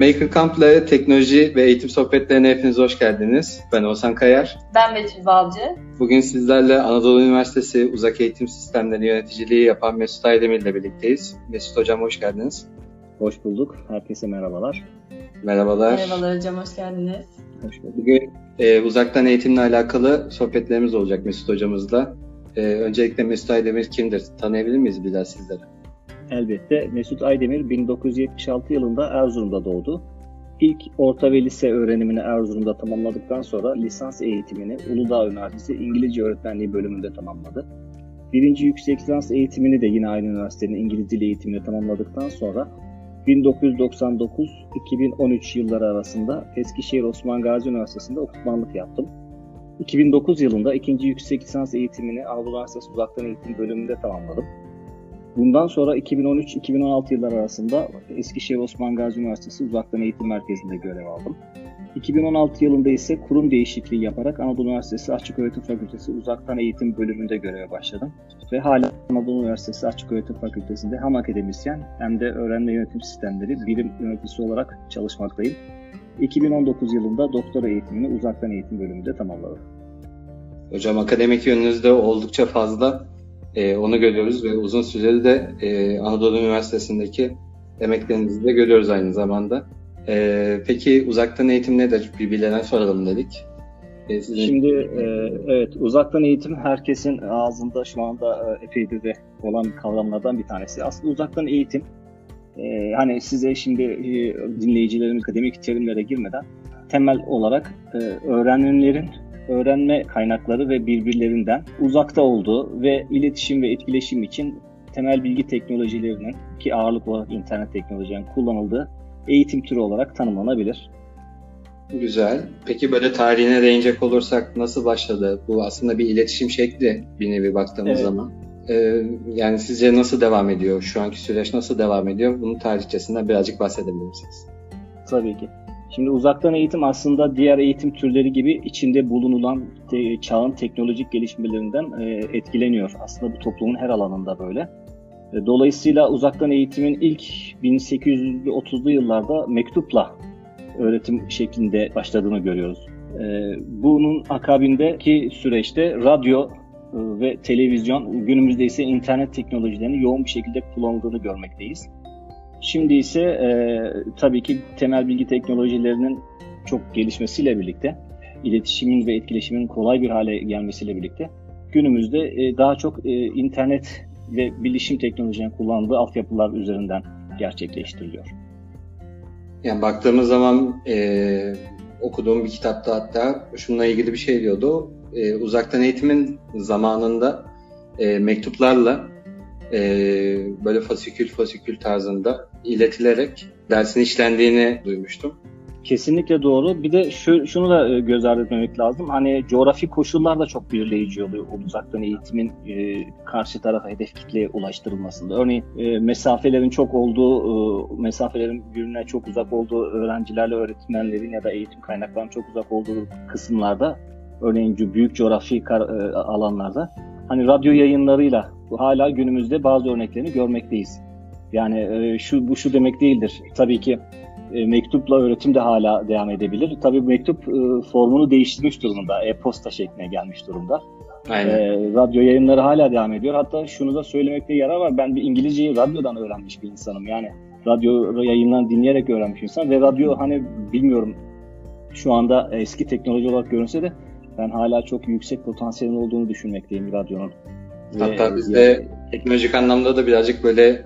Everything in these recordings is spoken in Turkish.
Maker Camp'la teknoloji ve eğitim sohbetlerine hepiniz hoş geldiniz. Ben Oğuzhan Kayar. Ben Betül Balcı. Bugün sizlerle Anadolu Üniversitesi Uzak Eğitim Sistemleri Yöneticiliği yapan Mesut Aydemir ile birlikteyiz. Mesut Hocam hoş geldiniz. Hoş bulduk. Herkese merhabalar. Merhabalar. Merhabalar hocam, hoş geldiniz. Hoş bulduk. Bugün e, uzaktan eğitimle alakalı sohbetlerimiz olacak Mesut Hocamızla. E, öncelikle Mesut Aydemir kimdir? Tanıyabilir miyiz biraz sizlere? Elbette. Mesut Aydemir 1976 yılında Erzurum'da doğdu. İlk orta ve lise öğrenimini Erzurum'da tamamladıktan sonra lisans eğitimini Uludağ Üniversitesi İngilizce Öğretmenliği bölümünde tamamladı. Birinci yüksek lisans eğitimini de yine aynı üniversitenin İngiliz Dili eğitimini tamamladıktan sonra 1999-2013 yılları arasında Eskişehir Osman Gazi Üniversitesi'nde okutmanlık yaptım. 2009 yılında ikinci yüksek lisans eğitimini Anadolu Üniversitesi Uzaktan Eğitim bölümünde tamamladım. Bundan sonra 2013-2016 yılları arasında Eskişehir Osman Gazi Üniversitesi Uzaktan Eğitim Merkezi'nde görev aldım. 2016 yılında ise kurum değişikliği yaparak Anadolu Üniversitesi Açık Öğretim Fakültesi Uzaktan Eğitim bölümünde göreve başladım. Ve hala Anadolu Üniversitesi Açık Öğretim Fakültesi'nde hem akademisyen hem de öğrenme yönetim sistemleri birim yöneticisi olarak çalışmaktayım. 2019 yılında doktora eğitimini uzaktan eğitim bölümünde tamamladım. Hocam akademik yönünüzde oldukça fazla e, onu görüyoruz ve uzun süreli de e, Anadolu Üniversitesi'ndeki emeklerinizi de görüyoruz aynı zamanda. E, peki uzaktan eğitim nedir? Birbirlerine soralım dedik. E, sizin... Şimdi e, evet uzaktan eğitim herkesin ağzında şu anda e, epeydir de olan kavramlardan bir tanesi. Aslında uzaktan eğitim e, hani size şimdi e, dinleyicilerin akademik terimlere girmeden temel olarak e, öğrenenlerin öğrenme kaynakları ve birbirlerinden uzakta olduğu ve iletişim ve etkileşim için temel bilgi teknolojilerinin ki ağırlık olarak internet teknolojilerinin kullanıldığı eğitim türü olarak tanımlanabilir. Güzel. Peki böyle tarihine değinecek olursak nasıl başladı? Bu aslında bir iletişim şekli bir nevi baktığımız evet. zaman. Ee, yani sizce nasıl devam ediyor? Şu anki süreç nasıl devam ediyor? Bunun tarihçesinden birazcık bahsedebilir misiniz? Tabii ki. Şimdi uzaktan eğitim aslında diğer eğitim türleri gibi içinde bulunulan te- çağın teknolojik gelişmelerinden e, etkileniyor. Aslında bu toplumun her alanında böyle. E, dolayısıyla uzaktan eğitimin ilk 1830'lu yıllarda mektupla öğretim şeklinde başladığını görüyoruz. E, bunun akabindeki süreçte radyo e, ve televizyon, günümüzde ise internet teknolojilerinin yoğun bir şekilde kullanıldığını görmekteyiz. Şimdi ise e, tabii ki temel bilgi teknolojilerinin çok gelişmesiyle birlikte, iletişimin ve etkileşimin kolay bir hale gelmesiyle birlikte günümüzde e, daha çok e, internet ve bilişim teknolojilerinin kullandığı altyapılar üzerinden gerçekleştiriliyor. Yani baktığımız zaman e, okuduğum bir kitapta hatta şununla ilgili bir şey diyordu. E, uzaktan eğitimin zamanında e, mektuplarla e, böyle fasikül fasikül tarzında iletilerek dersin işlendiğini duymuştum. Kesinlikle doğru. Bir de şu, şunu da e, göz ardı etmemek lazım. Hani coğrafi koşullar da çok belirleyici oluyor uzaktan eğitimin e, karşı tarafa hedef kitleye ulaştırılmasında. Örneğin e, mesafelerin çok olduğu, e, mesafelerin birbirine çok uzak olduğu öğrencilerle öğretmenlerin ya da eğitim kaynaklarının çok uzak olduğu kısımlarda, örneğin büyük coğrafi kar, e, alanlarda hani radyo yayınlarıyla hala günümüzde bazı örneklerini görmekteyiz. Yani e, şu bu şu demek değildir. Tabii ki e, mektupla öğretim de hala devam edebilir. Tabii mektup e, formunu değiştirmiş durumda. E-posta şekline gelmiş durumda. Aynen. E, radyo yayınları hala devam ediyor. Hatta şunu da söylemekte yarar var. Ben bir İngilizceyi radyodan öğrenmiş bir insanım. Yani radyo yayınlarını dinleyerek öğrenmiş insan ve radyo hani bilmiyorum şu anda eski teknoloji olarak görünse de ben hala çok yüksek potansiyelin olduğunu düşünmekteyim radyonun. Hatta biz de teknolojik anlamda da birazcık böyle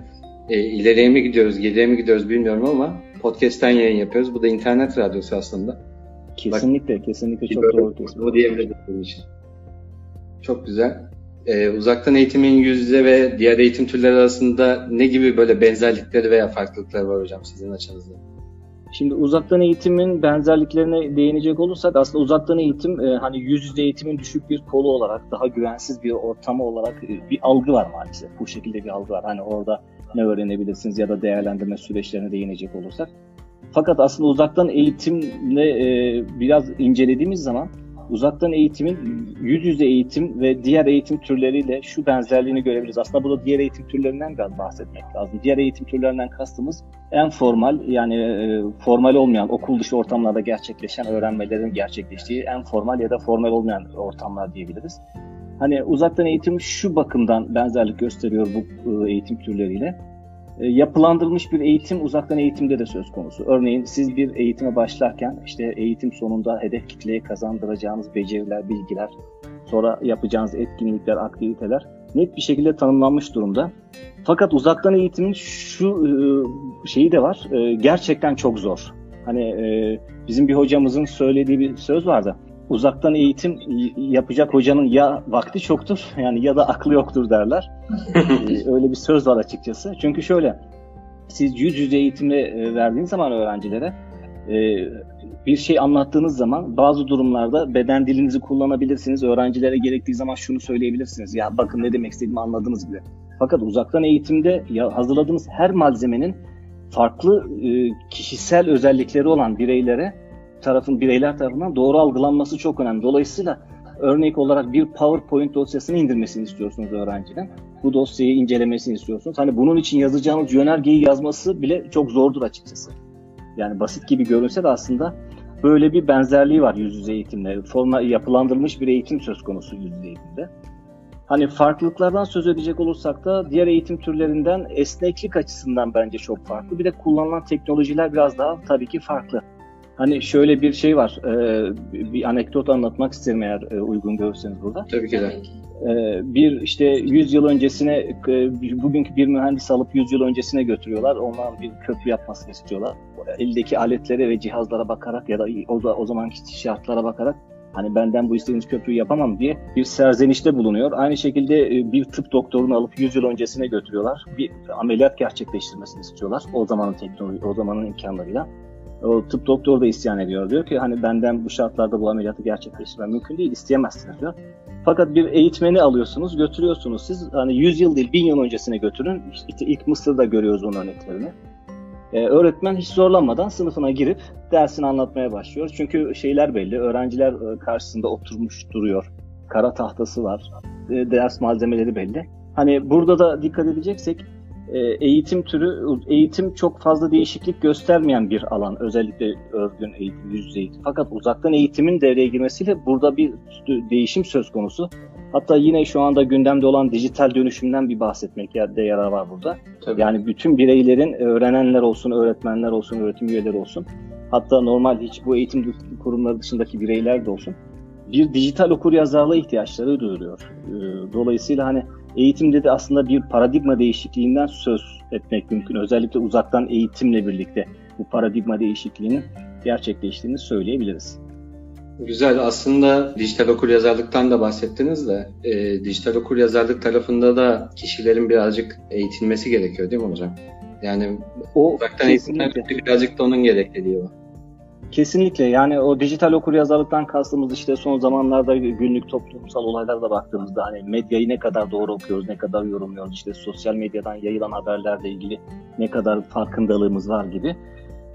e, ileriye mi gidiyoruz, geriye mi gidiyoruz bilmiyorum ama podcast'ten yayın yapıyoruz. Bu da internet radyosu aslında. Kesinlikle, Bak, kesinlikle çok doğru diyorsun. Bu bunun için. Çok güzel. Ee, uzaktan eğitimin yüz yüze ve diğer eğitim türleri arasında ne gibi böyle benzerlikleri veya farklılıkları var hocam sizin açınızda? Şimdi uzaktan eğitimin benzerliklerine değinecek olursak aslında uzaktan eğitim e, hani yüz yüze eğitimin düşük bir kolu olarak daha güvensiz bir ortamı olarak e, bir algı var maalesef. Bu şekilde bir algı var. Hani orada ne öğrenebilirsiniz ya da değerlendirme süreçlerine değinecek olursak. Fakat aslında uzaktan eğitimle e, biraz incelediğimiz zaman uzaktan eğitimin yüz yüze eğitim ve diğer eğitim türleriyle şu benzerliğini görebiliriz. Aslında burada diğer eğitim türlerinden biraz bahsetmek lazım. Diğer eğitim türlerinden kastımız en formal yani e, formal olmayan okul dışı ortamlarda gerçekleşen öğrenmelerin gerçekleştiği en formal ya da formal olmayan ortamlar diyebiliriz. Hani uzaktan eğitim şu bakımdan benzerlik gösteriyor bu e, eğitim türleriyle. E, yapılandırılmış bir eğitim uzaktan eğitimde de söz konusu. Örneğin siz bir eğitime başlarken işte eğitim sonunda hedef kitleye kazandıracağınız beceriler, bilgiler, sonra yapacağınız etkinlikler, aktiviteler net bir şekilde tanımlanmış durumda. Fakat uzaktan eğitimin şu e, şeyi de var. Gerçekten çok zor. Hani bizim bir hocamızın söylediği bir söz vardı uzaktan eğitim yapacak hocanın ya vakti çoktur yani ya da aklı yoktur derler. Ee, öyle bir söz var açıkçası. Çünkü şöyle siz yüz yüze eğitimle e, verdiğiniz zaman öğrencilere e, bir şey anlattığınız zaman bazı durumlarda beden dilinizi kullanabilirsiniz. Öğrencilere gerektiği zaman şunu söyleyebilirsiniz. Ya bakın ne demek istediğimi anladınız bile. Fakat uzaktan eğitimde ya hazırladığınız her malzemenin farklı e, kişisel özellikleri olan bireylere tarafın bireyler tarafından doğru algılanması çok önemli. Dolayısıyla örnek olarak bir PowerPoint dosyasını indirmesini istiyorsunuz öğrenciden. Bu dosyayı incelemesini istiyorsunuz. Hani bunun için yazacağınız yönergeyi yazması bile çok zordur açıkçası. Yani basit gibi görünse de aslında böyle bir benzerliği var yüz yüze eğitimle. Forma yapılandırılmış bir eğitim söz konusu yüz yüze eğitimde. Hani farklılıklardan söz edecek olursak da diğer eğitim türlerinden esneklik açısından bence çok farklı. Bir de kullanılan teknolojiler biraz daha tabii ki farklı. Hani şöyle bir şey var. E, bir anekdot anlatmak isterim eğer e, uygun görürseniz burada. Tabii ki de. E, bir işte 100 yıl öncesine e, bugünkü bir mühendis alıp 100 yıl öncesine götürüyorlar. Ondan bir köprü yapmasını istiyorlar. Eldeki aletlere ve cihazlara bakarak ya da o, o zamanki şartlara bakarak hani benden bu istediğiniz köprüyü yapamam diye bir serzenişte bulunuyor. Aynı şekilde e, bir tıp doktorunu alıp 100 yıl öncesine götürüyorlar. Bir ameliyat gerçekleştirmesini istiyorlar. O zamanın teknoloji, o zamanın imkanlarıyla. O tıp doktoru da isyan ediyor. Diyor ki hani benden bu şartlarda bu ameliyatı gerçekleştirmem mümkün değil, isteyemezsiniz diyor. Fakat bir eğitmeni alıyorsunuz, götürüyorsunuz siz. Hani 100 yıl değil, 1000 yıl öncesine götürün. İşte ilk Mısır'da görüyoruz onun örneklerini. Ee, öğretmen hiç zorlanmadan sınıfına girip dersini anlatmaya başlıyor. Çünkü şeyler belli, öğrenciler e, karşısında oturmuş duruyor. Kara tahtası var, e, ders malzemeleri belli. Hani burada da dikkat edeceksek eğitim türü, eğitim çok fazla değişiklik göstermeyen bir alan. Özellikle örgün eğitim, yüz yüze eğitim. Fakat uzaktan eğitimin devreye girmesiyle burada bir değişim söz konusu. Hatta yine şu anda gündemde olan dijital dönüşümden bir bahsetmek de yarar var burada. Tabii. Yani bütün bireylerin öğrenenler olsun, öğretmenler olsun, öğretim üyeleri olsun. Hatta normal hiç bu eğitim kurumları dışındaki bireyler de olsun. Bir dijital okur yazarlığa ihtiyaçları duyuruyor. Ee, dolayısıyla hani eğitimde de aslında bir paradigma değişikliğinden söz etmek mümkün. Özellikle uzaktan eğitimle birlikte bu paradigma değişikliğinin gerçekleştiğini söyleyebiliriz. Güzel. Aslında dijital okur yazarlıktan da bahsettiniz de e, dijital okur yazarlık tarafında da kişilerin birazcık eğitilmesi gerekiyor değil mi hocam? Yani o uzaktan eğitimden birazcık da onun gerekliliği var. Kesinlikle yani o dijital okur yazarlıktan kastımız işte son zamanlarda günlük toplumsal olaylara baktığımızda hani medyayı ne kadar doğru okuyoruz, ne kadar yorumluyoruz, işte sosyal medyadan yayılan haberlerle ilgili ne kadar farkındalığımız var gibi.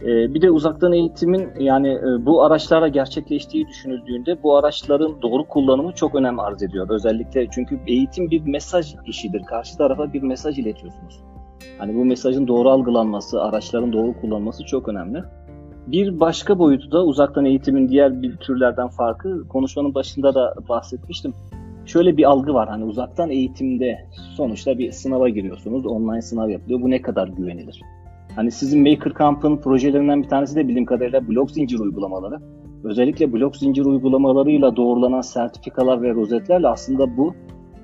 Ee, bir de uzaktan eğitimin yani e, bu araçlara gerçekleştiği düşünüldüğünde bu araçların doğru kullanımı çok önem arz ediyor. Özellikle çünkü eğitim bir mesaj işidir. Karşı tarafa bir mesaj iletiyorsunuz. Hani bu mesajın doğru algılanması, araçların doğru kullanılması çok önemli. Bir başka boyutu da uzaktan eğitimin diğer bir türlerden farkı konuşmanın başında da bahsetmiştim. Şöyle bir algı var hani uzaktan eğitimde sonuçta bir sınava giriyorsunuz, online sınav yapılıyor. Bu ne kadar güvenilir? Hani sizin Maker Camp'ın projelerinden bir tanesi de bildiğim kadarıyla blok zincir uygulamaları. Özellikle blok zincir uygulamalarıyla doğrulanan sertifikalar ve rozetlerle aslında bu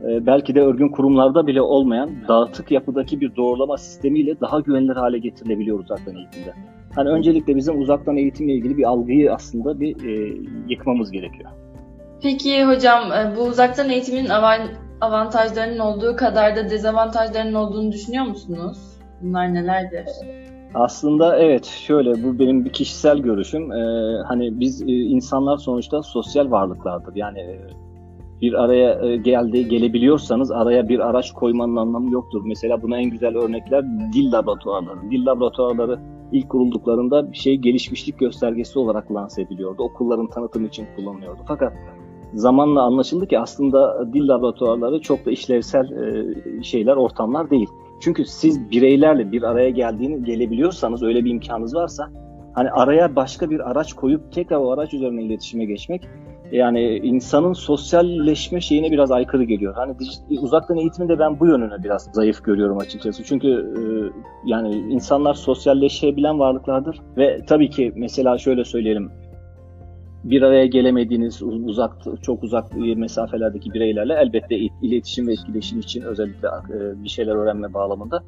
e, belki de örgün kurumlarda bile olmayan dağıtık yapıdaki bir doğrulama sistemiyle daha güvenilir hale getirilebiliyor uzaktan eğitimde. Hani öncelikle bizim uzaktan eğitimle ilgili bir algıyı aslında bir e, yıkmamız gerekiyor. Peki hocam e, bu uzaktan eğitimin avantajlarının olduğu kadar da dezavantajlarının olduğunu düşünüyor musunuz? Bunlar nelerdir? Aslında evet şöyle bu benim bir kişisel görüşüm. Ee, hani biz e, insanlar sonuçta sosyal varlıklardır. Yani e, bir araya e, geldi gelebiliyorsanız araya bir araç koymanın anlamı yoktur. Mesela buna en güzel örnekler dil laboratuvarları. Dil laboratuvarları ilk kurulduklarında bir şey gelişmişlik göstergesi olarak lanse ediliyordu. Okulların tanıtım için kullanılıyordu. Fakat zamanla anlaşıldı ki aslında dil laboratuvarları çok da işlevsel e, şeyler, ortamlar değil. Çünkü siz bireylerle bir araya geldiğini gelebiliyorsanız, öyle bir imkanınız varsa hani araya başka bir araç koyup tekrar o araç üzerine iletişime geçmek yani insanın sosyalleşme şeyine biraz aykırı geliyor. Hani uzaktan eğitiminde ben bu yönünü biraz zayıf görüyorum açıkçası. Çünkü e, yani insanlar sosyalleşebilen varlıklardır ve tabii ki mesela şöyle söyleyelim bir araya gelemediğiniz uzak çok uzak mesafelerdeki bireylerle elbette iletişim ve etkileşim için özellikle e, bir şeyler öğrenme bağlamında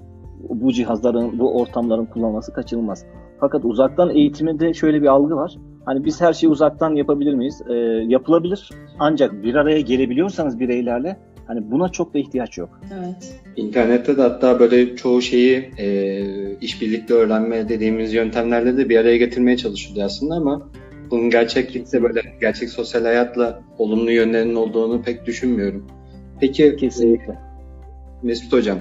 bu cihazların, bu ortamların kullanılması kaçınılmaz. Fakat uzaktan eğitimde şöyle bir algı var. Hani biz her şeyi uzaktan yapabilir miyiz? E, yapılabilir. Ancak bir araya gelebiliyorsanız bireylerle hani buna çok da ihtiyaç yok. Evet. İnternette de hatta böyle çoğu şeyi e, işbirlikli öğrenme dediğimiz yöntemlerle de bir araya getirmeye çalışılıyor aslında ama bunun gerçeklikte böyle gerçek sosyal hayatla olumlu yönlerinin olduğunu pek düşünmüyorum. Peki kesinlikle. Mesut Hocam,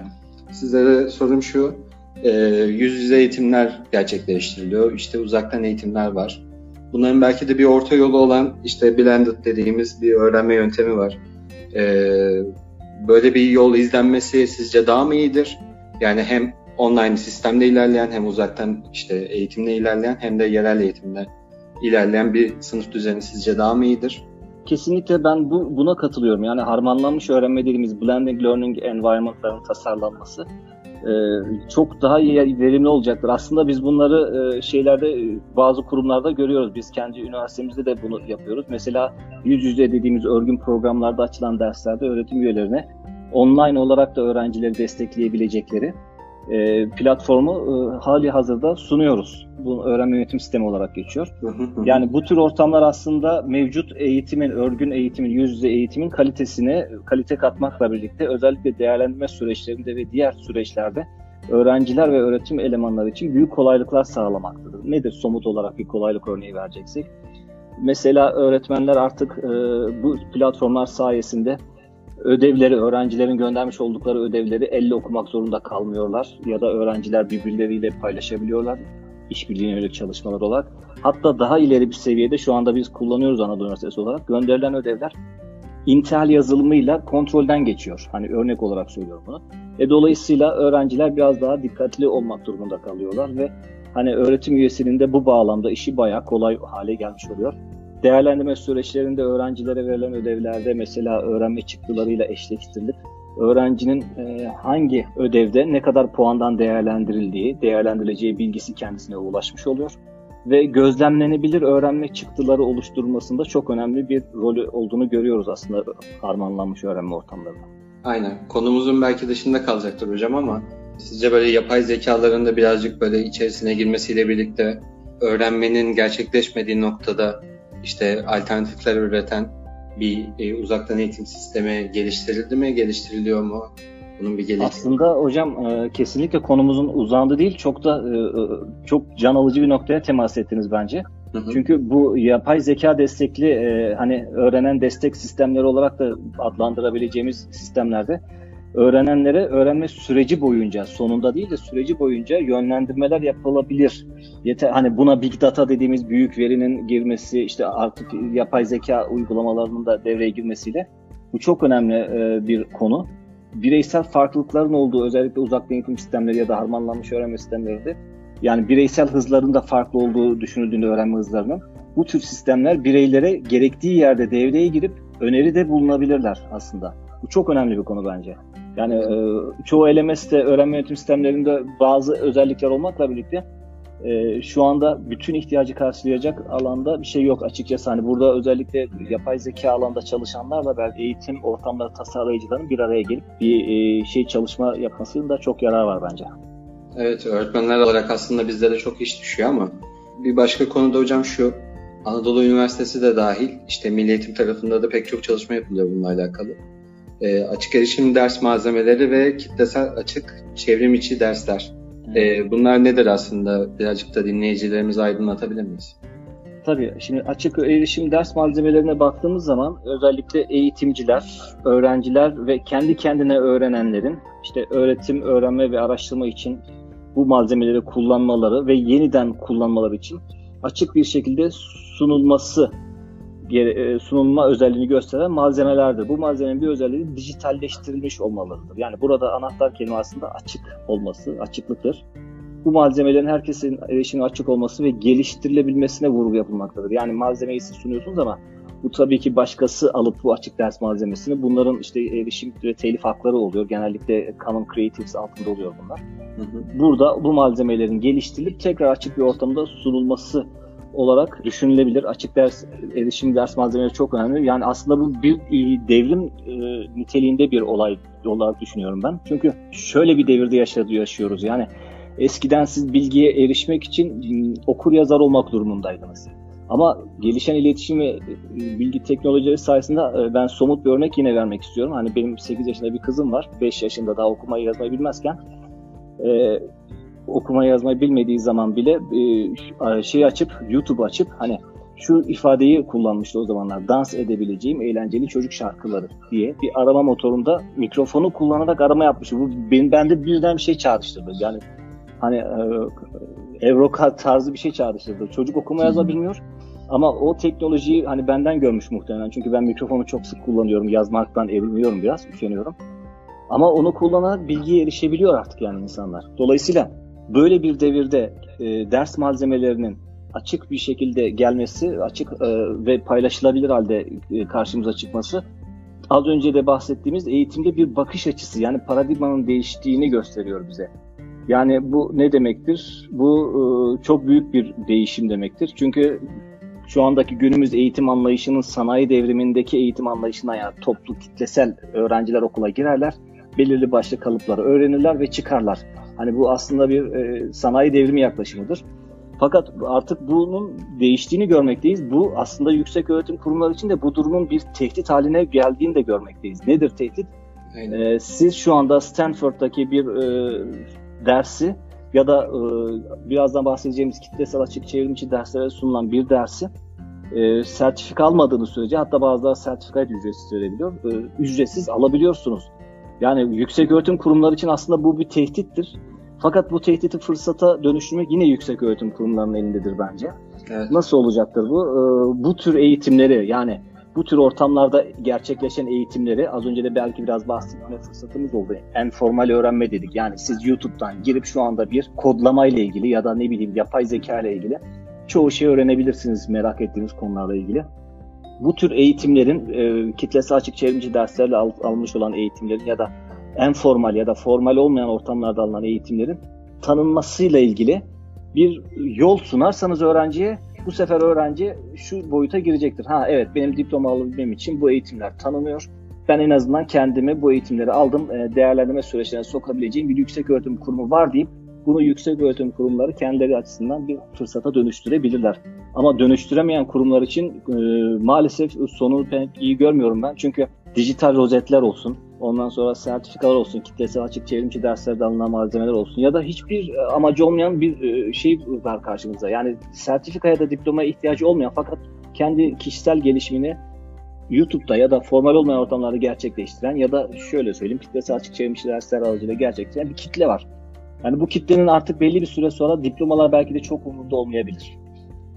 sizlere sorum şu. E, yüz yüze eğitimler gerçekleştiriliyor. İşte uzaktan eğitimler var. Bunların belki de bir orta yolu olan işte blended dediğimiz bir öğrenme yöntemi var. E, böyle bir yol izlenmesi sizce daha mı iyidir? Yani hem online sistemde ilerleyen hem uzaktan işte eğitimle ilerleyen hem de yerel eğitimle ilerleyen bir sınıf düzeni sizce daha mı iyidir? Kesinlikle ben bu, buna katılıyorum. Yani harmanlanmış öğrenme dediğimiz blending learning environment'ların tasarlanması çok daha iyi, verimli olacaktır. Aslında biz bunları e, şeylerde e, bazı kurumlarda görüyoruz. Biz kendi üniversitemizde de bunu yapıyoruz. Mesela yüz yüze dediğimiz örgün programlarda açılan derslerde öğretim üyelerine online olarak da öğrencileri destekleyebilecekleri e, platformu e, hali hazırda sunuyoruz. Bu öğrenme yönetim sistemi olarak geçiyor. yani bu tür ortamlar aslında mevcut eğitimin, örgün eğitimin, yüz yüze eğitimin kalitesine kalite katmakla birlikte özellikle değerlendirme süreçlerinde ve diğer süreçlerde öğrenciler ve öğretim elemanları için büyük kolaylıklar sağlamaktadır. Nedir somut olarak bir kolaylık örneği vereceksek? Mesela öğretmenler artık e, bu platformlar sayesinde ödevleri, öğrencilerin göndermiş oldukları ödevleri elle okumak zorunda kalmıyorlar. Ya da öğrenciler birbirleriyle paylaşabiliyorlar. İşbirliğine yönelik çalışmalar olarak. Hatta daha ileri bir seviyede şu anda biz kullanıyoruz Anadolu Üniversitesi olarak. Gönderilen ödevler Intel yazılımıyla kontrolden geçiyor. Hani örnek olarak söylüyorum bunu. E, dolayısıyla öğrenciler biraz daha dikkatli olmak durumunda kalıyorlar ve hani öğretim üyesinin de bu bağlamda işi bayağı kolay hale gelmiş oluyor. Değerlendirme süreçlerinde öğrencilere verilen ödevlerde mesela öğrenme çıktılarıyla eşleştirilip öğrencinin e, hangi ödevde ne kadar puandan değerlendirildiği, değerlendirileceği bilgisi kendisine ulaşmış oluyor. Ve gözlemlenebilir öğrenme çıktıları oluşturmasında çok önemli bir rolü olduğunu görüyoruz aslında harmanlanmış öğrenme ortamlarında. Aynen. Konumuzun belki dışında kalacaktır hocam ama sizce böyle yapay zekaların da birazcık böyle içerisine girmesiyle birlikte öğrenmenin gerçekleşmediği noktada işte alternatifler üreten bir e, uzaktan eğitim sistemi geliştirildi mi, geliştiriliyor mu? Bunun bir gelişimi. Aslında hocam e, kesinlikle konumuzun uzandı değil, çok da e, e, çok can alıcı bir noktaya temas ettiniz bence. Hı hı. Çünkü bu yapay zeka destekli e, hani öğrenen destek sistemleri olarak da adlandırabileceğimiz sistemlerde öğrenenlere öğrenme süreci boyunca sonunda değil de süreci boyunca yönlendirmeler yapılabilir. Yeter hani buna big data dediğimiz büyük verinin girmesi işte artık yapay zeka uygulamalarının da devreye girmesiyle bu çok önemli e, bir konu. Bireysel farklılıkların olduğu özellikle uzak eğitim sistemleri ya da harmanlanmış öğrenme sistemlerinde yani bireysel hızların da farklı olduğu düşünüldüğünde öğrenme hızlarının bu tür sistemler bireylere gerektiği yerde devreye girip öneride bulunabilirler aslında. Bu çok önemli bir konu bence. Yani e, çoğu LMS'te öğrenme yönetim sistemlerinde bazı özellikler olmakla birlikte e, şu anda bütün ihtiyacı karşılayacak alanda bir şey yok açıkçası. Hani burada özellikle yapay zeka alanda çalışanlarla belki eğitim ortamları tasarlayıcıların bir araya gelip bir e, şey çalışma yapmasının da çok yarar var bence. Evet öğretmenler olarak aslında bizde de çok iş düşüyor ama bir başka konuda hocam şu Anadolu Üniversitesi de dahil işte Milli Eğitim tarafında da pek çok çalışma yapılıyor bununla alakalı e, açık erişim ders malzemeleri ve kitlesel açık çevrim içi dersler. E, bunlar nedir aslında? Birazcık da dinleyicilerimizi aydınlatabilir miyiz? Tabii. Şimdi açık erişim ders malzemelerine baktığımız zaman özellikle eğitimciler, öğrenciler ve kendi kendine öğrenenlerin işte öğretim, öğrenme ve araştırma için bu malzemeleri kullanmaları ve yeniden kullanmaları için açık bir şekilde sunulması sunulma özelliğini gösteren malzemelerdir. Bu malzemenin bir özelliği dijitalleştirilmiş olmalarıdır. Yani burada anahtar kelime aslında açık olması, açıklıktır. Bu malzemelerin herkesin erişimi açık olması ve geliştirilebilmesine vurgu yapılmaktadır. Yani malzemeyi siz sunuyorsunuz ama bu tabii ki başkası alıp bu açık ders malzemesini bunların işte erişim ve telif hakları oluyor. Genellikle Common Creatives altında oluyor bunlar. Hı hı. Burada bu malzemelerin geliştirilip tekrar açık bir ortamda sunulması olarak düşünülebilir. Açık ders, erişim ders malzemeleri çok önemli. Yani aslında bu bir devrim e, niteliğinde bir olay olarak düşünüyorum ben. Çünkü şöyle bir devirde yaşadı, yaşıyoruz. Yani eskiden siz bilgiye erişmek için okur yazar olmak durumundaydınız. Ama gelişen iletişim ve e, bilgi teknolojileri sayesinde e, ben somut bir örnek yine vermek istiyorum. Hani benim 8 yaşında bir kızım var. 5 yaşında daha okumayı yazmayı bilmezken e, okuma yazmayı bilmediği zaman bile e, şey açıp YouTube açıp hani şu ifadeyi kullanmıştı o zamanlar. Dans edebileceğim eğlenceli çocuk şarkıları diye bir arama motorunda mikrofonu kullanarak arama yapmış. Bu benim bende birden bir şey çağrıştırdı. Yani hani e, Evroka tarzı bir şey çağrıştırdı. Çocuk okuma yazma bilmiyor. Ama o teknolojiyi hani benden görmüş muhtemelen. Çünkü ben mikrofonu çok sık kullanıyorum. Yazmaktan erinmiyorum biraz, üşeniyorum. Ama onu kullanarak bilgiye erişebiliyor artık yani insanlar. Dolayısıyla böyle bir devirde e, ders malzemelerinin açık bir şekilde gelmesi, açık e, ve paylaşılabilir halde e, karşımıza çıkması az önce de bahsettiğimiz eğitimde bir bakış açısı yani paradigmanın değiştiğini gösteriyor bize. Yani bu ne demektir? Bu e, çok büyük bir değişim demektir. Çünkü şu andaki günümüz eğitim anlayışının sanayi devrimindeki eğitim anlayışına yani toplu kitlesel öğrenciler okula girerler, belirli başlı kalıpları öğrenirler ve çıkarlar. Hani bu aslında bir e, sanayi devrimi yaklaşımıdır. Fakat artık bunun değiştiğini görmekteyiz. Bu aslında yüksek öğretim kurumları için de bu durumun bir tehdit haline geldiğini de görmekteyiz. Nedir tehdit? Ee, siz şu anda Stanford'daki bir e, dersi ya da e, birazdan bahsedeceğimiz kitlesel açık çevrimçi derslere sunulan bir dersi e, sertifika almadığınız sürece hatta bazıları sertifika ücretsiz verebiliyor. E, ücretsiz alabiliyorsunuz. Yani yüksek öğretim kurumları için aslında bu bir tehdittir. Fakat bu tehditi fırsata dönüştürmek yine yüksek öğretim kurumlarının elindedir bence. Evet. Nasıl olacaktır bu? Ee, bu tür eğitimleri yani bu tür ortamlarda gerçekleşen eğitimleri az önce de belki biraz bahsetme fırsatımız oldu. En formal öğrenme dedik. Yani siz YouTube'dan girip şu anda bir kodlama ile ilgili ya da ne bileyim yapay zeka ile ilgili çoğu şey öğrenebilirsiniz merak ettiğiniz konularla ilgili. Bu tür eğitimlerin e, kitlesi açık çevrimiçi derslerle al, almış olan eğitimlerin ya da en formal ya da formal olmayan ortamlarda alınan eğitimlerin tanınmasıyla ilgili bir yol sunarsanız öğrenciye bu sefer öğrenci şu boyuta girecektir. Ha evet benim diploma alabilmem için bu eğitimler tanınıyor. Ben en azından kendimi bu eğitimleri aldım. E, değerlendirme süreçlerine sokabileceğim bir yüksek öğretim kurumu var deyip bunu yüksek öğretim kurumları kendileri açısından bir fırsata dönüştürebilirler. Ama dönüştüremeyen kurumlar için e, maalesef sonu pek iyi görmüyorum ben. Çünkü dijital rozetler olsun, ondan sonra sertifikalar olsun, kitlesel açık çevrimçi derslerde alınan malzemeler olsun ya da hiçbir e, amacı olmayan bir e, şey var karşımıza. Yani sertifikaya da diplomaya ihtiyacı olmayan fakat kendi kişisel gelişimini YouTube'da ya da formal olmayan ortamlarda gerçekleştiren ya da şöyle söyleyeyim kitlesel açık çevrimçi dersler aracılığıyla gerçekleştiren bir kitle var. Yani bu kitlenin artık belli bir süre sonra diplomalar belki de çok umurunda olmayabilir.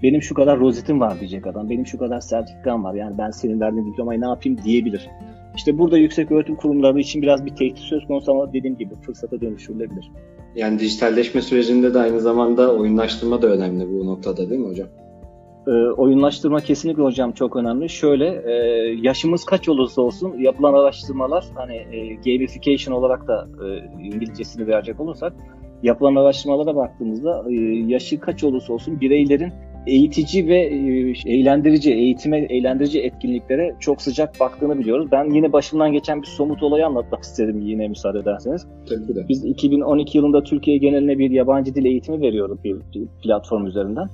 Benim şu kadar rozetim var diyecek adam. Benim şu kadar sertifikam var. Yani ben senin verdiğin diplomayı ne yapayım diyebilir. İşte burada yüksek öğretim kurumları için biraz bir tehdit söz konusu ama dediğim gibi fırsata dönüştürülebilir. Yani dijitalleşme sürecinde de aynı zamanda oyunlaştırma da önemli bu noktada değil mi hocam? E, oyunlaştırma kesinlikle hocam çok önemli. Şöyle e, yaşımız kaç olursa olsun yapılan araştırmalar hani e, gamification olarak da e, İngilizcesini verecek olursak yapılan araştırmalara baktığımızda e, yaşı kaç olursa olsun bireylerin eğitici ve e, eğlendirici, eğitime eğlendirici etkinliklere çok sıcak baktığını biliyoruz. Ben yine başımdan geçen bir somut olayı anlatmak isterim yine müsaade ederseniz. Tabii de. Biz 2012 yılında Türkiye geneline bir yabancı dil eğitimi veriyorduk bir platform üzerinden.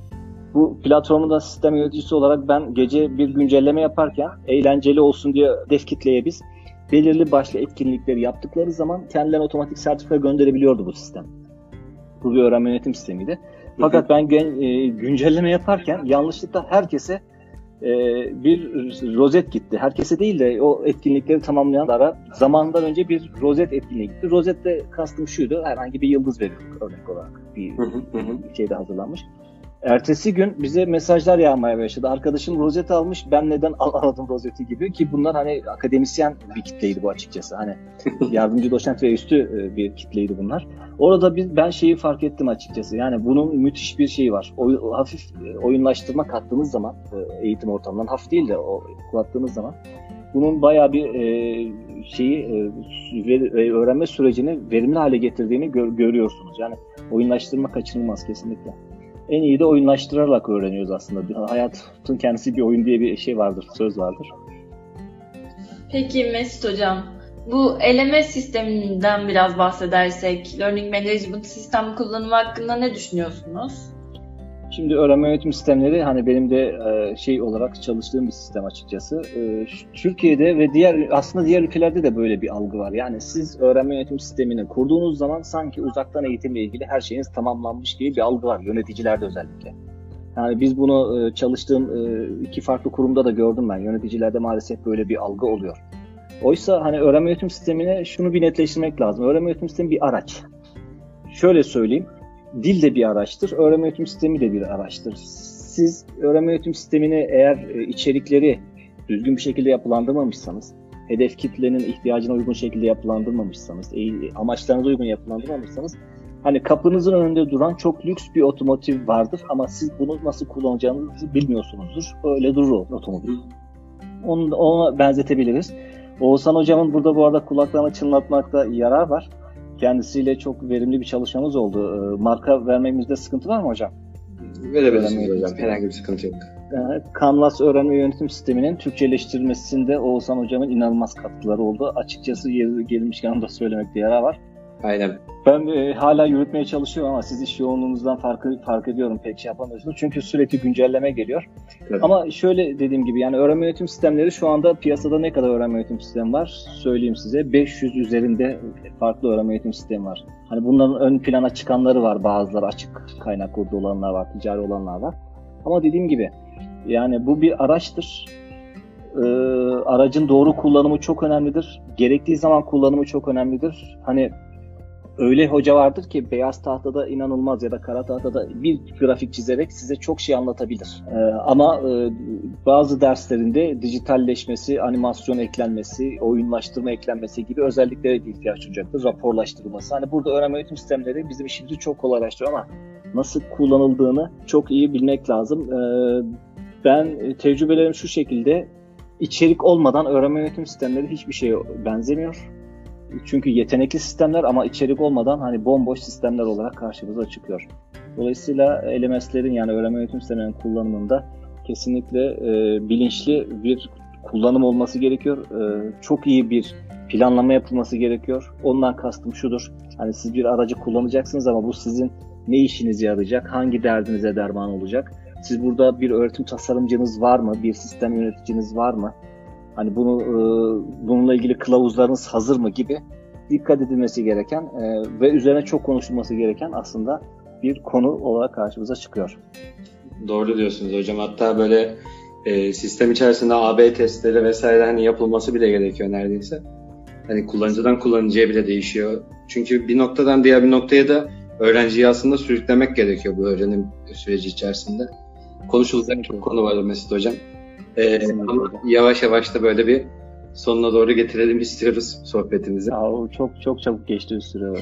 Bu platformun da sistem yöneticisi olarak ben gece bir güncelleme yaparken eğlenceli olsun diye hedef kitleye biz belirli başlı etkinlikleri yaptıkları zaman kendilerine otomatik sertifika gönderebiliyordu bu sistem. Bu bir öğrenme yönetim sistemiydi. Fakat ben gen, e, güncelleme yaparken yanlışlıkla herkese e, bir rozet gitti. Herkese değil de o etkinlikleri tamamlayanlara zamandan önce bir rozet etkinliği gitti. Rozette kastım şuydu. Herhangi bir yıldız veriyorduk örnek olarak. Bir, bir şeyde hazırlanmış. Ertesi gün bize mesajlar yağmaya başladı. Arkadaşım rozet almış, ben neden alamadım rozeti gibi ki bunlar hani akademisyen bir kitleydi bu açıkçası. Hani yardımcı doçent ve üstü e, bir kitleydi bunlar. Orada biz ben şeyi fark ettim açıkçası. Yani bunun müthiş bir şeyi var. O, hafif e, oyunlaştırma kattığınız zaman e, eğitim ortamından hafif değil de o kullandığınız zaman bunun bayağı bir e, şeyi e, öğrenme sürecini verimli hale getirdiğini gör, görüyorsunuz. Yani oyunlaştırma kaçınılmaz kesinlikle en iyi de oyunlaştırarak öğreniyoruz aslında. Hayatın kendisi bir oyun diye bir şey vardır, söz vardır. Peki Mesut Hocam, bu LMS sisteminden biraz bahsedersek, Learning Management Sistem kullanımı hakkında ne düşünüyorsunuz? Şimdi öğrenme yönetim sistemleri hani benim de e, şey olarak çalıştığım bir sistem açıkçası. E, Türkiye'de ve diğer aslında diğer ülkelerde de böyle bir algı var. Yani siz öğrenme yönetim sistemini kurduğunuz zaman sanki uzaktan eğitimle ilgili her şeyiniz tamamlanmış gibi bir algı var yöneticilerde özellikle. Yani biz bunu e, çalıştığım iki farklı kurumda da gördüm ben. Yöneticilerde maalesef böyle bir algı oluyor. Oysa hani öğrenme yönetim sistemine şunu bir netleştirmek lazım. Öğrenme yönetim sistemi bir araç. Şöyle söyleyeyim dil de bir araçtır, öğrenme yönetim sistemi de bir araçtır. Siz öğrenme yönetim sistemini eğer e, içerikleri düzgün bir şekilde yapılandırmamışsanız, hedef kitlenin ihtiyacına uygun şekilde yapılandırmamışsanız, amaçlarınıza uygun yapılandırmamışsanız, hani kapınızın önünde duran çok lüks bir otomotiv vardır ama siz bunu nasıl kullanacağınızı bilmiyorsunuzdur. Öyle durur otomobil. Onu, ona benzetebiliriz. Oğuzhan hocamın burada bu arada kulaklarını çınlatmakta yarar var. Kendisiyle çok verimli bir çalışmamız oldu. Ee, marka vermemizde sıkıntı var mı hocam? Verebilirsiniz hocam. Herhangi bir sıkıntı yok. Canvas öğrenme yönetim sisteminin Türkçeleştirilmesinde Oğuzhan hocamın inanılmaz katkıları oldu. Açıkçası yeri gelmişken onu da söylemekte yarar var. Aynen. Ben e, hala yürütmeye çalışıyorum ama siz iş yoğunluğunuzdan fark, fark ediyorum pek şey yapamıyorsunuz. Çünkü sürekli güncelleme geliyor. Evet. Ama şöyle dediğim gibi yani öğrenme yönetim sistemleri şu anda piyasada ne kadar öğrenme yönetim sistemi var? Söyleyeyim size 500 üzerinde farklı öğrenme yönetim sistemi var. Hani bunların ön plana çıkanları var bazıları açık kaynak kurdu olanlar var, ticari olanlar var. Ama dediğim gibi yani bu bir araçtır. Ee, aracın doğru kullanımı çok önemlidir. Gerektiği zaman kullanımı çok önemlidir. Hani öyle hoca vardır ki beyaz tahtada inanılmaz ya da kara tahtada bir grafik çizerek size çok şey anlatabilir. Ee, ama e, bazı derslerinde dijitalleşmesi, animasyon eklenmesi, oyunlaştırma eklenmesi gibi özelliklere ihtiyaç duyacaktır. Raporlaştırılması. Hani burada öğrenme yönetim sistemleri bizim işimizi çok kolaylaştırıyor ama nasıl kullanıldığını çok iyi bilmek lazım. Ee, ben tecrübelerim şu şekilde içerik olmadan öğrenme yönetim sistemleri hiçbir şeye benzemiyor çünkü yetenekli sistemler ama içerik olmadan hani bomboş sistemler olarak karşımıza çıkıyor. Dolayısıyla LMS'lerin yani öğrenme yönetim sistemlerinin kullanımında kesinlikle e, bilinçli bir kullanım olması gerekiyor. E, çok iyi bir planlama yapılması gerekiyor. Ondan kastım şudur. Hani siz bir aracı kullanacaksınız ama bu sizin ne işinize yarayacak, hangi derdinize derman olacak? Siz burada bir öğretim tasarımcınız var mı? Bir sistem yöneticiniz var mı? Hani bunu e, bununla ilgili kılavuzlarınız hazır mı gibi dikkat edilmesi gereken e, ve üzerine çok konuşulması gereken aslında bir konu olarak karşımıza çıkıyor. Doğru diyorsunuz hocam. Hatta böyle e, sistem içerisinde AB testleri vesaire hani yapılması bile gerekiyor neredeyse. Hani kullanıcıdan kullanıcıya bile değişiyor. Çünkü bir noktadan diğer bir noktaya da öğrenciyi aslında sürüklemek gerekiyor bu öğrenim süreci içerisinde. Konuşulacak çok konu var Mesut Hocam. Ee, ama yavaş yavaş da böyle bir sonuna doğru getirelim istiyoruz sohbetimizi. Aa, çok çok çabuk geçti süre.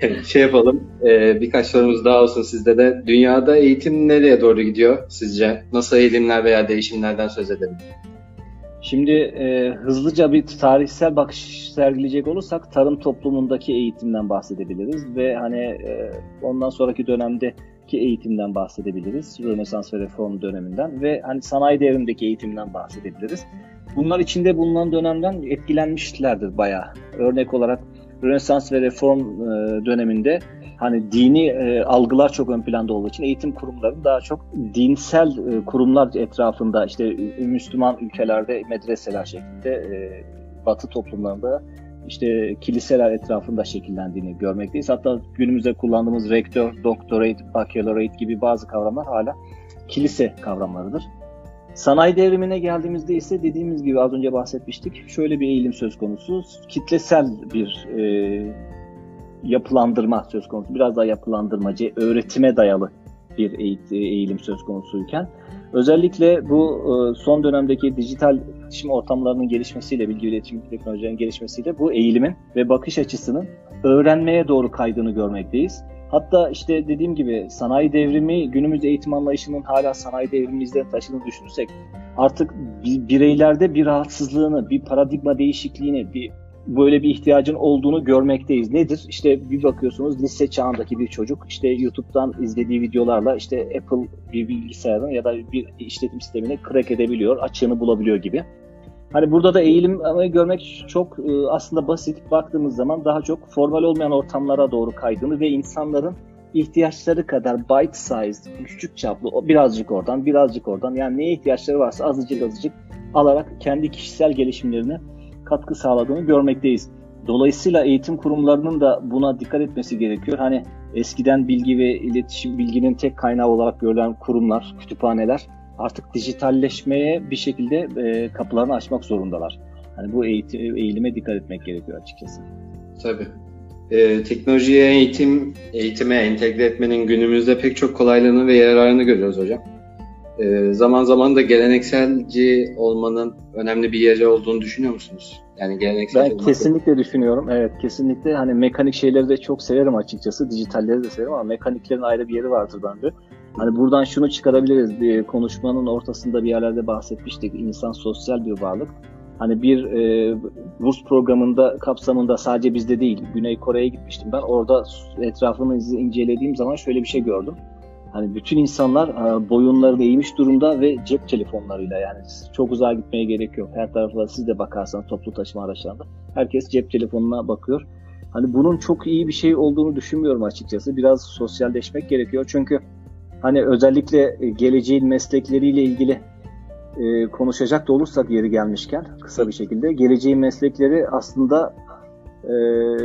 şey yapalım. E, birkaç sorumuz daha olsun sizde de. Dünyada eğitim nereye doğru gidiyor sizce? Nasıl eğilimler veya değişimlerden söz edelim? Şimdi e, hızlıca bir tarihsel bakış sergileyecek olursak tarım toplumundaki eğitimden bahsedebiliriz ve hani e, ondan sonraki dönemde ki eğitimden bahsedebiliriz. Rönesans ve reform döneminden ve hani sanayi devrimindeki eğitimden bahsedebiliriz. Bunlar içinde bulunan dönemden etkilenmişlerdir bayağı. Örnek olarak Rönesans ve reform e, döneminde hani dini e, algılar çok ön planda olduğu için eğitim kurumları daha çok dinsel e, kurumlar etrafında işte Müslüman ülkelerde medreseler şeklinde Batı toplumlarında işte kiliseler etrafında şekillendiğini görmekteyiz. Hatta günümüzde kullandığımız rektör, doctorate, baccalaureate gibi bazı kavramlar hala kilise kavramlarıdır. Sanayi devrimine geldiğimizde ise dediğimiz gibi az önce bahsetmiştik. Şöyle bir eğilim söz konusu. Kitlesel bir e, yapılandırma söz konusu. Biraz daha yapılandırmacı, öğretime dayalı bir eğilim söz konusuyken özellikle bu e, son dönemdeki dijital iletişim ortamlarının gelişmesiyle, bilgi iletişim teknolojilerinin gelişmesiyle bu eğilimin ve bakış açısının öğrenmeye doğru kaydığını görmekteyiz. Hatta işte dediğim gibi sanayi devrimi günümüz eğitim anlayışının hala sanayi devrimimizden taşıdığını düşünürsek artık bireylerde bir rahatsızlığını, bir paradigma değişikliğini, bir böyle bir ihtiyacın olduğunu görmekteyiz. Nedir? İşte bir bakıyorsunuz lise çağındaki bir çocuk işte YouTube'dan izlediği videolarla işte Apple bir bilgisayarın ya da bir işletim sistemini crack edebiliyor, açığını bulabiliyor gibi. Hani burada da eğilim görmek çok e, aslında basit. Baktığımız zaman daha çok formal olmayan ortamlara doğru kaydığını ve insanların ihtiyaçları kadar bite size, küçük çaplı, birazcık oradan, birazcık oradan yani neye ihtiyaçları varsa azıcık azıcık alarak kendi kişisel gelişimlerine katkı sağladığını görmekteyiz. Dolayısıyla eğitim kurumlarının da buna dikkat etmesi gerekiyor. Hani eskiden bilgi ve iletişim bilginin tek kaynağı olarak görülen kurumlar, kütüphaneler artık dijitalleşmeye bir şekilde e, kapılarını açmak zorundalar. Hani bu eğitim, eğilime dikkat etmek gerekiyor açıkçası. Tabii. Ee, teknolojiye eğitim, eğitime entegre etmenin günümüzde pek çok kolaylığını ve yararını görüyoruz hocam. Ee, zaman zaman da gelenekselci olmanın önemli bir yeri olduğunu düşünüyor musunuz? Yani geleneksel Ben kesinlikle da... düşünüyorum. Evet kesinlikle hani mekanik şeyleri de çok severim açıkçası. Dijitalleri de severim ama mekaniklerin ayrı bir yeri vardır bende. Hani buradan şunu çıkarabiliriz. Bir konuşmanın ortasında bir yerlerde bahsetmiştik. İnsan sosyal bir varlık. Hani bir e, burs programında kapsamında sadece bizde değil, Güney Kore'ye gitmiştim ben. Orada etrafını incelediğim zaman şöyle bir şey gördüm. Hani bütün insanlar e, boyunlarını eğmiş durumda ve cep telefonlarıyla yani çok uzağa gitmeye gerek yok. Her tarafta siz de bakarsanız toplu taşıma araçlarında herkes cep telefonuna bakıyor. Hani bunun çok iyi bir şey olduğunu düşünmüyorum açıkçası. Biraz sosyalleşmek gerekiyor çünkü hani özellikle geleceğin meslekleriyle ilgili e, konuşacak da olursak yeri gelmişken kısa bir şekilde geleceğin meslekleri aslında e,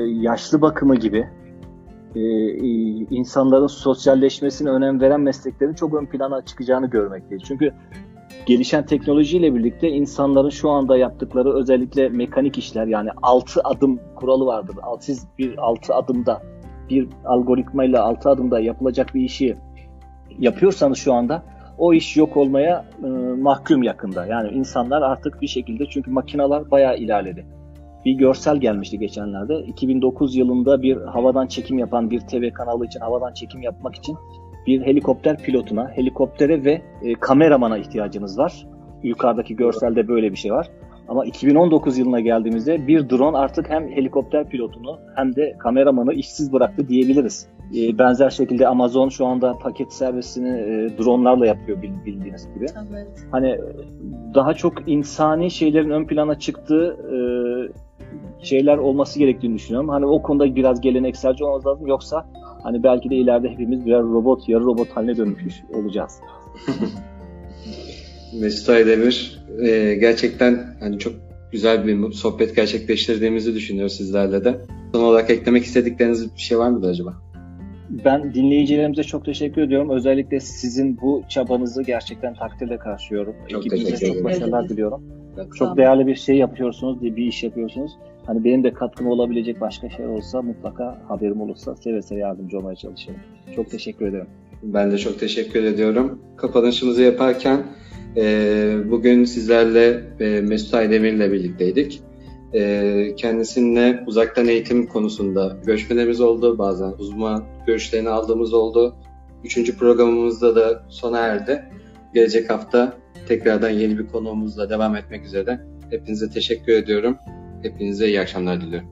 yaşlı bakımı gibi e, insanların sosyalleşmesine önem veren mesleklerin çok ön plana çıkacağını görmekteyiz. Çünkü gelişen teknolojiyle birlikte insanların şu anda yaptıkları özellikle mekanik işler yani 6 adım kuralı vardır. Siz bir 6 adımda bir algoritmayla 6 adımda yapılacak bir işi yapıyorsanız şu anda o iş yok olmaya e, mahkum yakında. Yani insanlar artık bir şekilde çünkü makineler bayağı ilerledi bir görsel gelmişti geçenlerde. 2009 yılında bir havadan çekim yapan bir TV kanalı için havadan çekim yapmak için bir helikopter pilotuna, helikoptere ve e, kameramana ihtiyacınız var. Yukarıdaki görselde böyle bir şey var. Ama 2019 yılına geldiğimizde bir drone artık hem helikopter pilotunu hem de kameramanı işsiz bıraktı diyebiliriz. E, benzer şekilde Amazon şu anda paket servisini e, dronlarla yapıyor bildiğiniz gibi. Evet. Hani daha çok insani şeylerin ön plana çıktığı e, şeyler olması gerektiğini düşünüyorum. Hani o konuda biraz gelenekselci olmamız lazım. Yoksa hani belki de ileride hepimiz birer robot, yarı robot haline dönmüş olacağız. Mesut Aydemir e, gerçekten hani çok güzel bir sohbet gerçekleştirdiğimizi düşünüyoruz sizlerle de. Son olarak eklemek istedikleriniz bir şey var mıdır acaba? Ben dinleyicilerimize çok teşekkür ediyorum. Özellikle sizin bu çabanızı gerçekten takdirle karşılıyorum. Çok Ekibinize çok başarılar diliyorum. Çok, çok değerli bir şey yapıyorsunuz, bir iş yapıyorsunuz. Hani benim de katkım olabilecek başka şey olsa mutlaka haberim olursa seve seve yardımcı olmaya çalışırım. Çok teşekkür ederim. Ben de çok teşekkür ediyorum. Kapanışımızı yaparken e, bugün sizlerle e, Mesut Aydemir ile birlikteydik. E, kendisininle uzaktan eğitim konusunda görüşmelerimiz oldu. Bazen uzman görüşlerini aldığımız oldu. Üçüncü programımızda da sona erdi. Gelecek hafta tekrardan yeni bir konuğumuzla devam etmek üzere. Hepinize teşekkür ediyorum. Hepinize iyi akşamlar diliyorum.